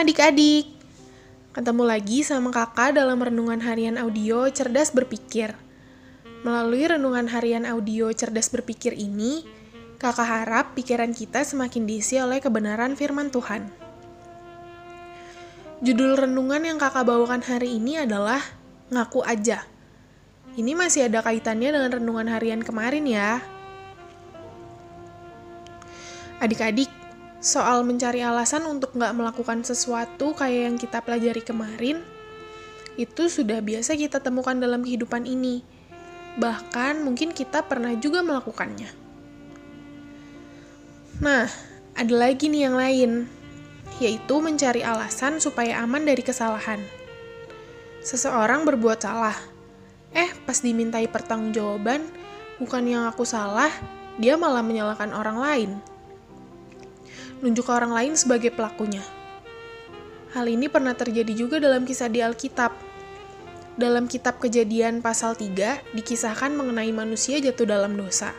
adik-adik. Ketemu lagi sama kakak dalam renungan harian audio Cerdas Berpikir. Melalui renungan harian audio Cerdas Berpikir ini, kakak harap pikiran kita semakin diisi oleh kebenaran firman Tuhan. Judul renungan yang kakak bawakan hari ini adalah Ngaku Aja. Ini masih ada kaitannya dengan renungan harian kemarin ya. Adik-adik, soal mencari alasan untuk nggak melakukan sesuatu kayak yang kita pelajari kemarin, itu sudah biasa kita temukan dalam kehidupan ini. Bahkan mungkin kita pernah juga melakukannya. Nah, ada lagi nih yang lain, yaitu mencari alasan supaya aman dari kesalahan. Seseorang berbuat salah, eh pas dimintai pertanggungjawaban, bukan yang aku salah, dia malah menyalahkan orang lain nunjuk ke orang lain sebagai pelakunya. Hal ini pernah terjadi juga dalam kisah di Alkitab. Dalam kitab kejadian pasal 3, dikisahkan mengenai manusia jatuh dalam dosa.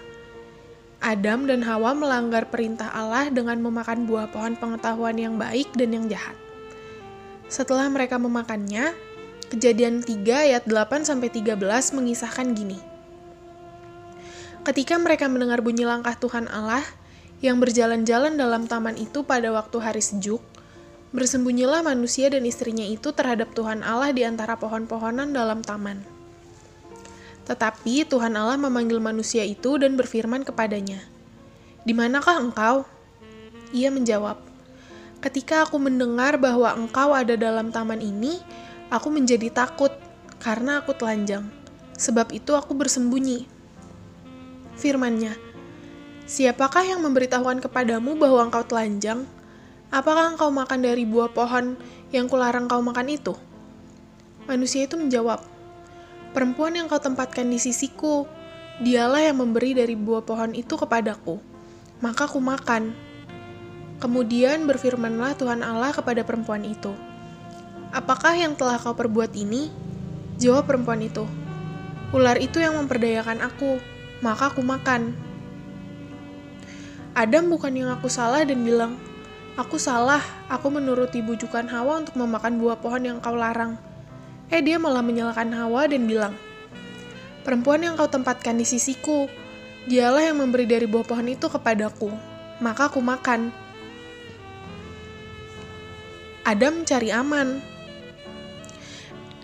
Adam dan Hawa melanggar perintah Allah dengan memakan buah pohon pengetahuan yang baik dan yang jahat. Setelah mereka memakannya, kejadian 3 ayat 8-13 mengisahkan gini. Ketika mereka mendengar bunyi langkah Tuhan Allah, yang berjalan-jalan dalam taman itu pada waktu hari sejuk, bersembunyilah manusia dan istrinya itu terhadap Tuhan Allah di antara pohon-pohonan dalam taman. Tetapi Tuhan Allah memanggil manusia itu dan berfirman kepadanya, "Di manakah engkau?" Ia menjawab, "Ketika aku mendengar bahwa engkau ada dalam taman ini, aku menjadi takut karena aku telanjang. Sebab itu aku bersembunyi." Firmannya, Siapakah yang memberitahukan kepadamu bahwa engkau telanjang? Apakah engkau makan dari buah pohon yang kularang kau makan itu? Manusia itu menjawab, Perempuan yang kau tempatkan di sisiku, dialah yang memberi dari buah pohon itu kepadaku. Maka ku makan. Kemudian berfirmanlah Tuhan Allah kepada perempuan itu, Apakah yang telah kau perbuat ini? Jawab perempuan itu, Ular itu yang memperdayakan aku, maka ku makan. Adam bukan yang aku salah dan bilang, Aku salah, aku menuruti bujukan Hawa untuk memakan buah pohon yang kau larang. Eh dia malah menyalahkan Hawa dan bilang, Perempuan yang kau tempatkan di sisiku, dialah yang memberi dari buah pohon itu kepadaku, maka aku makan. Adam cari aman.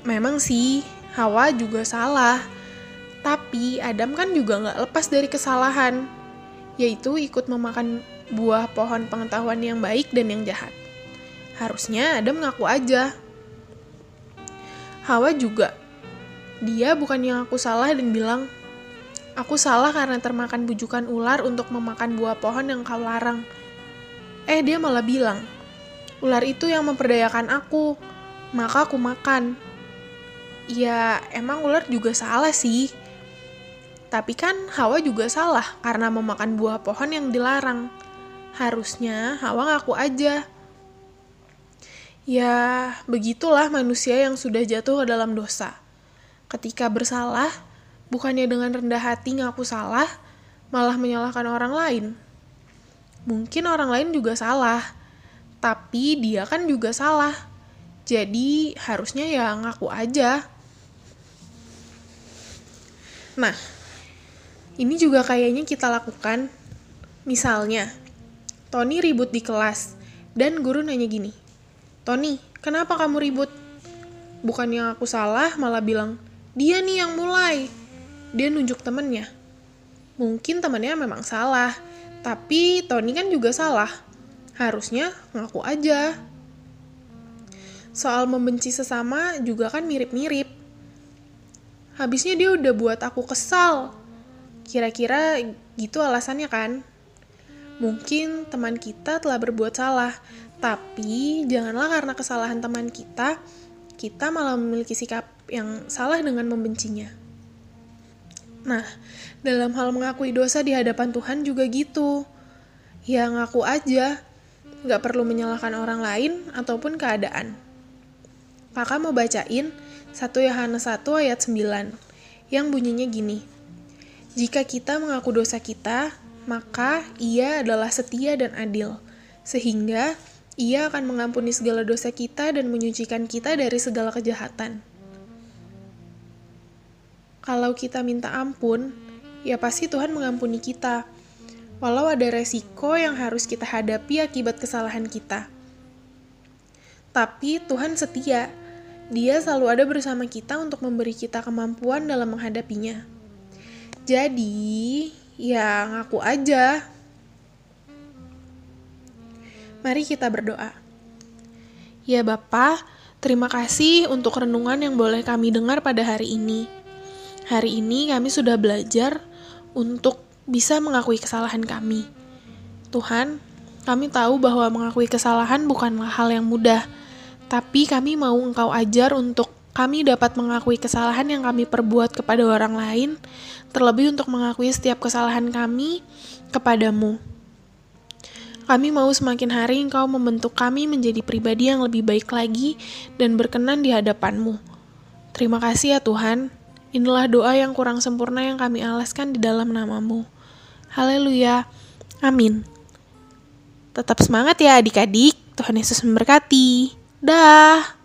Memang sih, Hawa juga salah. Tapi Adam kan juga nggak lepas dari kesalahan yaitu ikut memakan buah pohon pengetahuan yang baik dan yang jahat. Harusnya Adam ngaku aja. Hawa juga. Dia bukan yang aku salah dan bilang, Aku salah karena termakan bujukan ular untuk memakan buah pohon yang kau larang. Eh, dia malah bilang, Ular itu yang memperdayakan aku, maka aku makan. Ya, emang ular juga salah sih tapi kan Hawa juga salah karena memakan buah pohon yang dilarang. Harusnya Hawa ngaku aja. Ya, begitulah manusia yang sudah jatuh ke dalam dosa. Ketika bersalah, bukannya dengan rendah hati ngaku salah, malah menyalahkan orang lain. Mungkin orang lain juga salah, tapi dia kan juga salah. Jadi harusnya ya ngaku aja. Nah, ini juga kayaknya kita lakukan. Misalnya, Tony ribut di kelas, dan guru nanya gini, Tony, kenapa kamu ribut? Bukan yang aku salah, malah bilang, dia nih yang mulai. Dia nunjuk temennya. Mungkin temennya memang salah, tapi Tony kan juga salah. Harusnya ngaku aja. Soal membenci sesama juga kan mirip-mirip. Habisnya dia udah buat aku kesal, Kira-kira gitu alasannya kan? Mungkin teman kita telah berbuat salah, tapi janganlah karena kesalahan teman kita, kita malah memiliki sikap yang salah dengan membencinya. Nah, dalam hal mengakui dosa di hadapan Tuhan juga gitu. Ya ngaku aja, nggak perlu menyalahkan orang lain ataupun keadaan. Kakak mau bacain 1 Yohanes 1 ayat 9, yang bunyinya gini. Jika kita mengaku dosa kita, maka ia adalah setia dan adil, sehingga ia akan mengampuni segala dosa kita dan menyucikan kita dari segala kejahatan. Kalau kita minta ampun, ya pasti Tuhan mengampuni kita, walau ada resiko yang harus kita hadapi akibat kesalahan kita. Tapi Tuhan setia, Dia selalu ada bersama kita untuk memberi kita kemampuan dalam menghadapinya. Jadi, ya ngaku aja. Mari kita berdoa. Ya Bapa, terima kasih untuk renungan yang boleh kami dengar pada hari ini. Hari ini kami sudah belajar untuk bisa mengakui kesalahan kami. Tuhan, kami tahu bahwa mengakui kesalahan bukanlah hal yang mudah, tapi kami mau Engkau ajar untuk kami dapat mengakui kesalahan yang kami perbuat kepada orang lain, terlebih untuk mengakui setiap kesalahan kami kepadamu. Kami mau semakin hari Engkau membentuk kami menjadi pribadi yang lebih baik lagi dan berkenan di hadapanmu. Terima kasih ya Tuhan. Inilah doa yang kurang sempurna yang kami alaskan di dalam namamu. Haleluya. Amin. Tetap semangat ya adik-adik. Tuhan Yesus memberkati. Dah.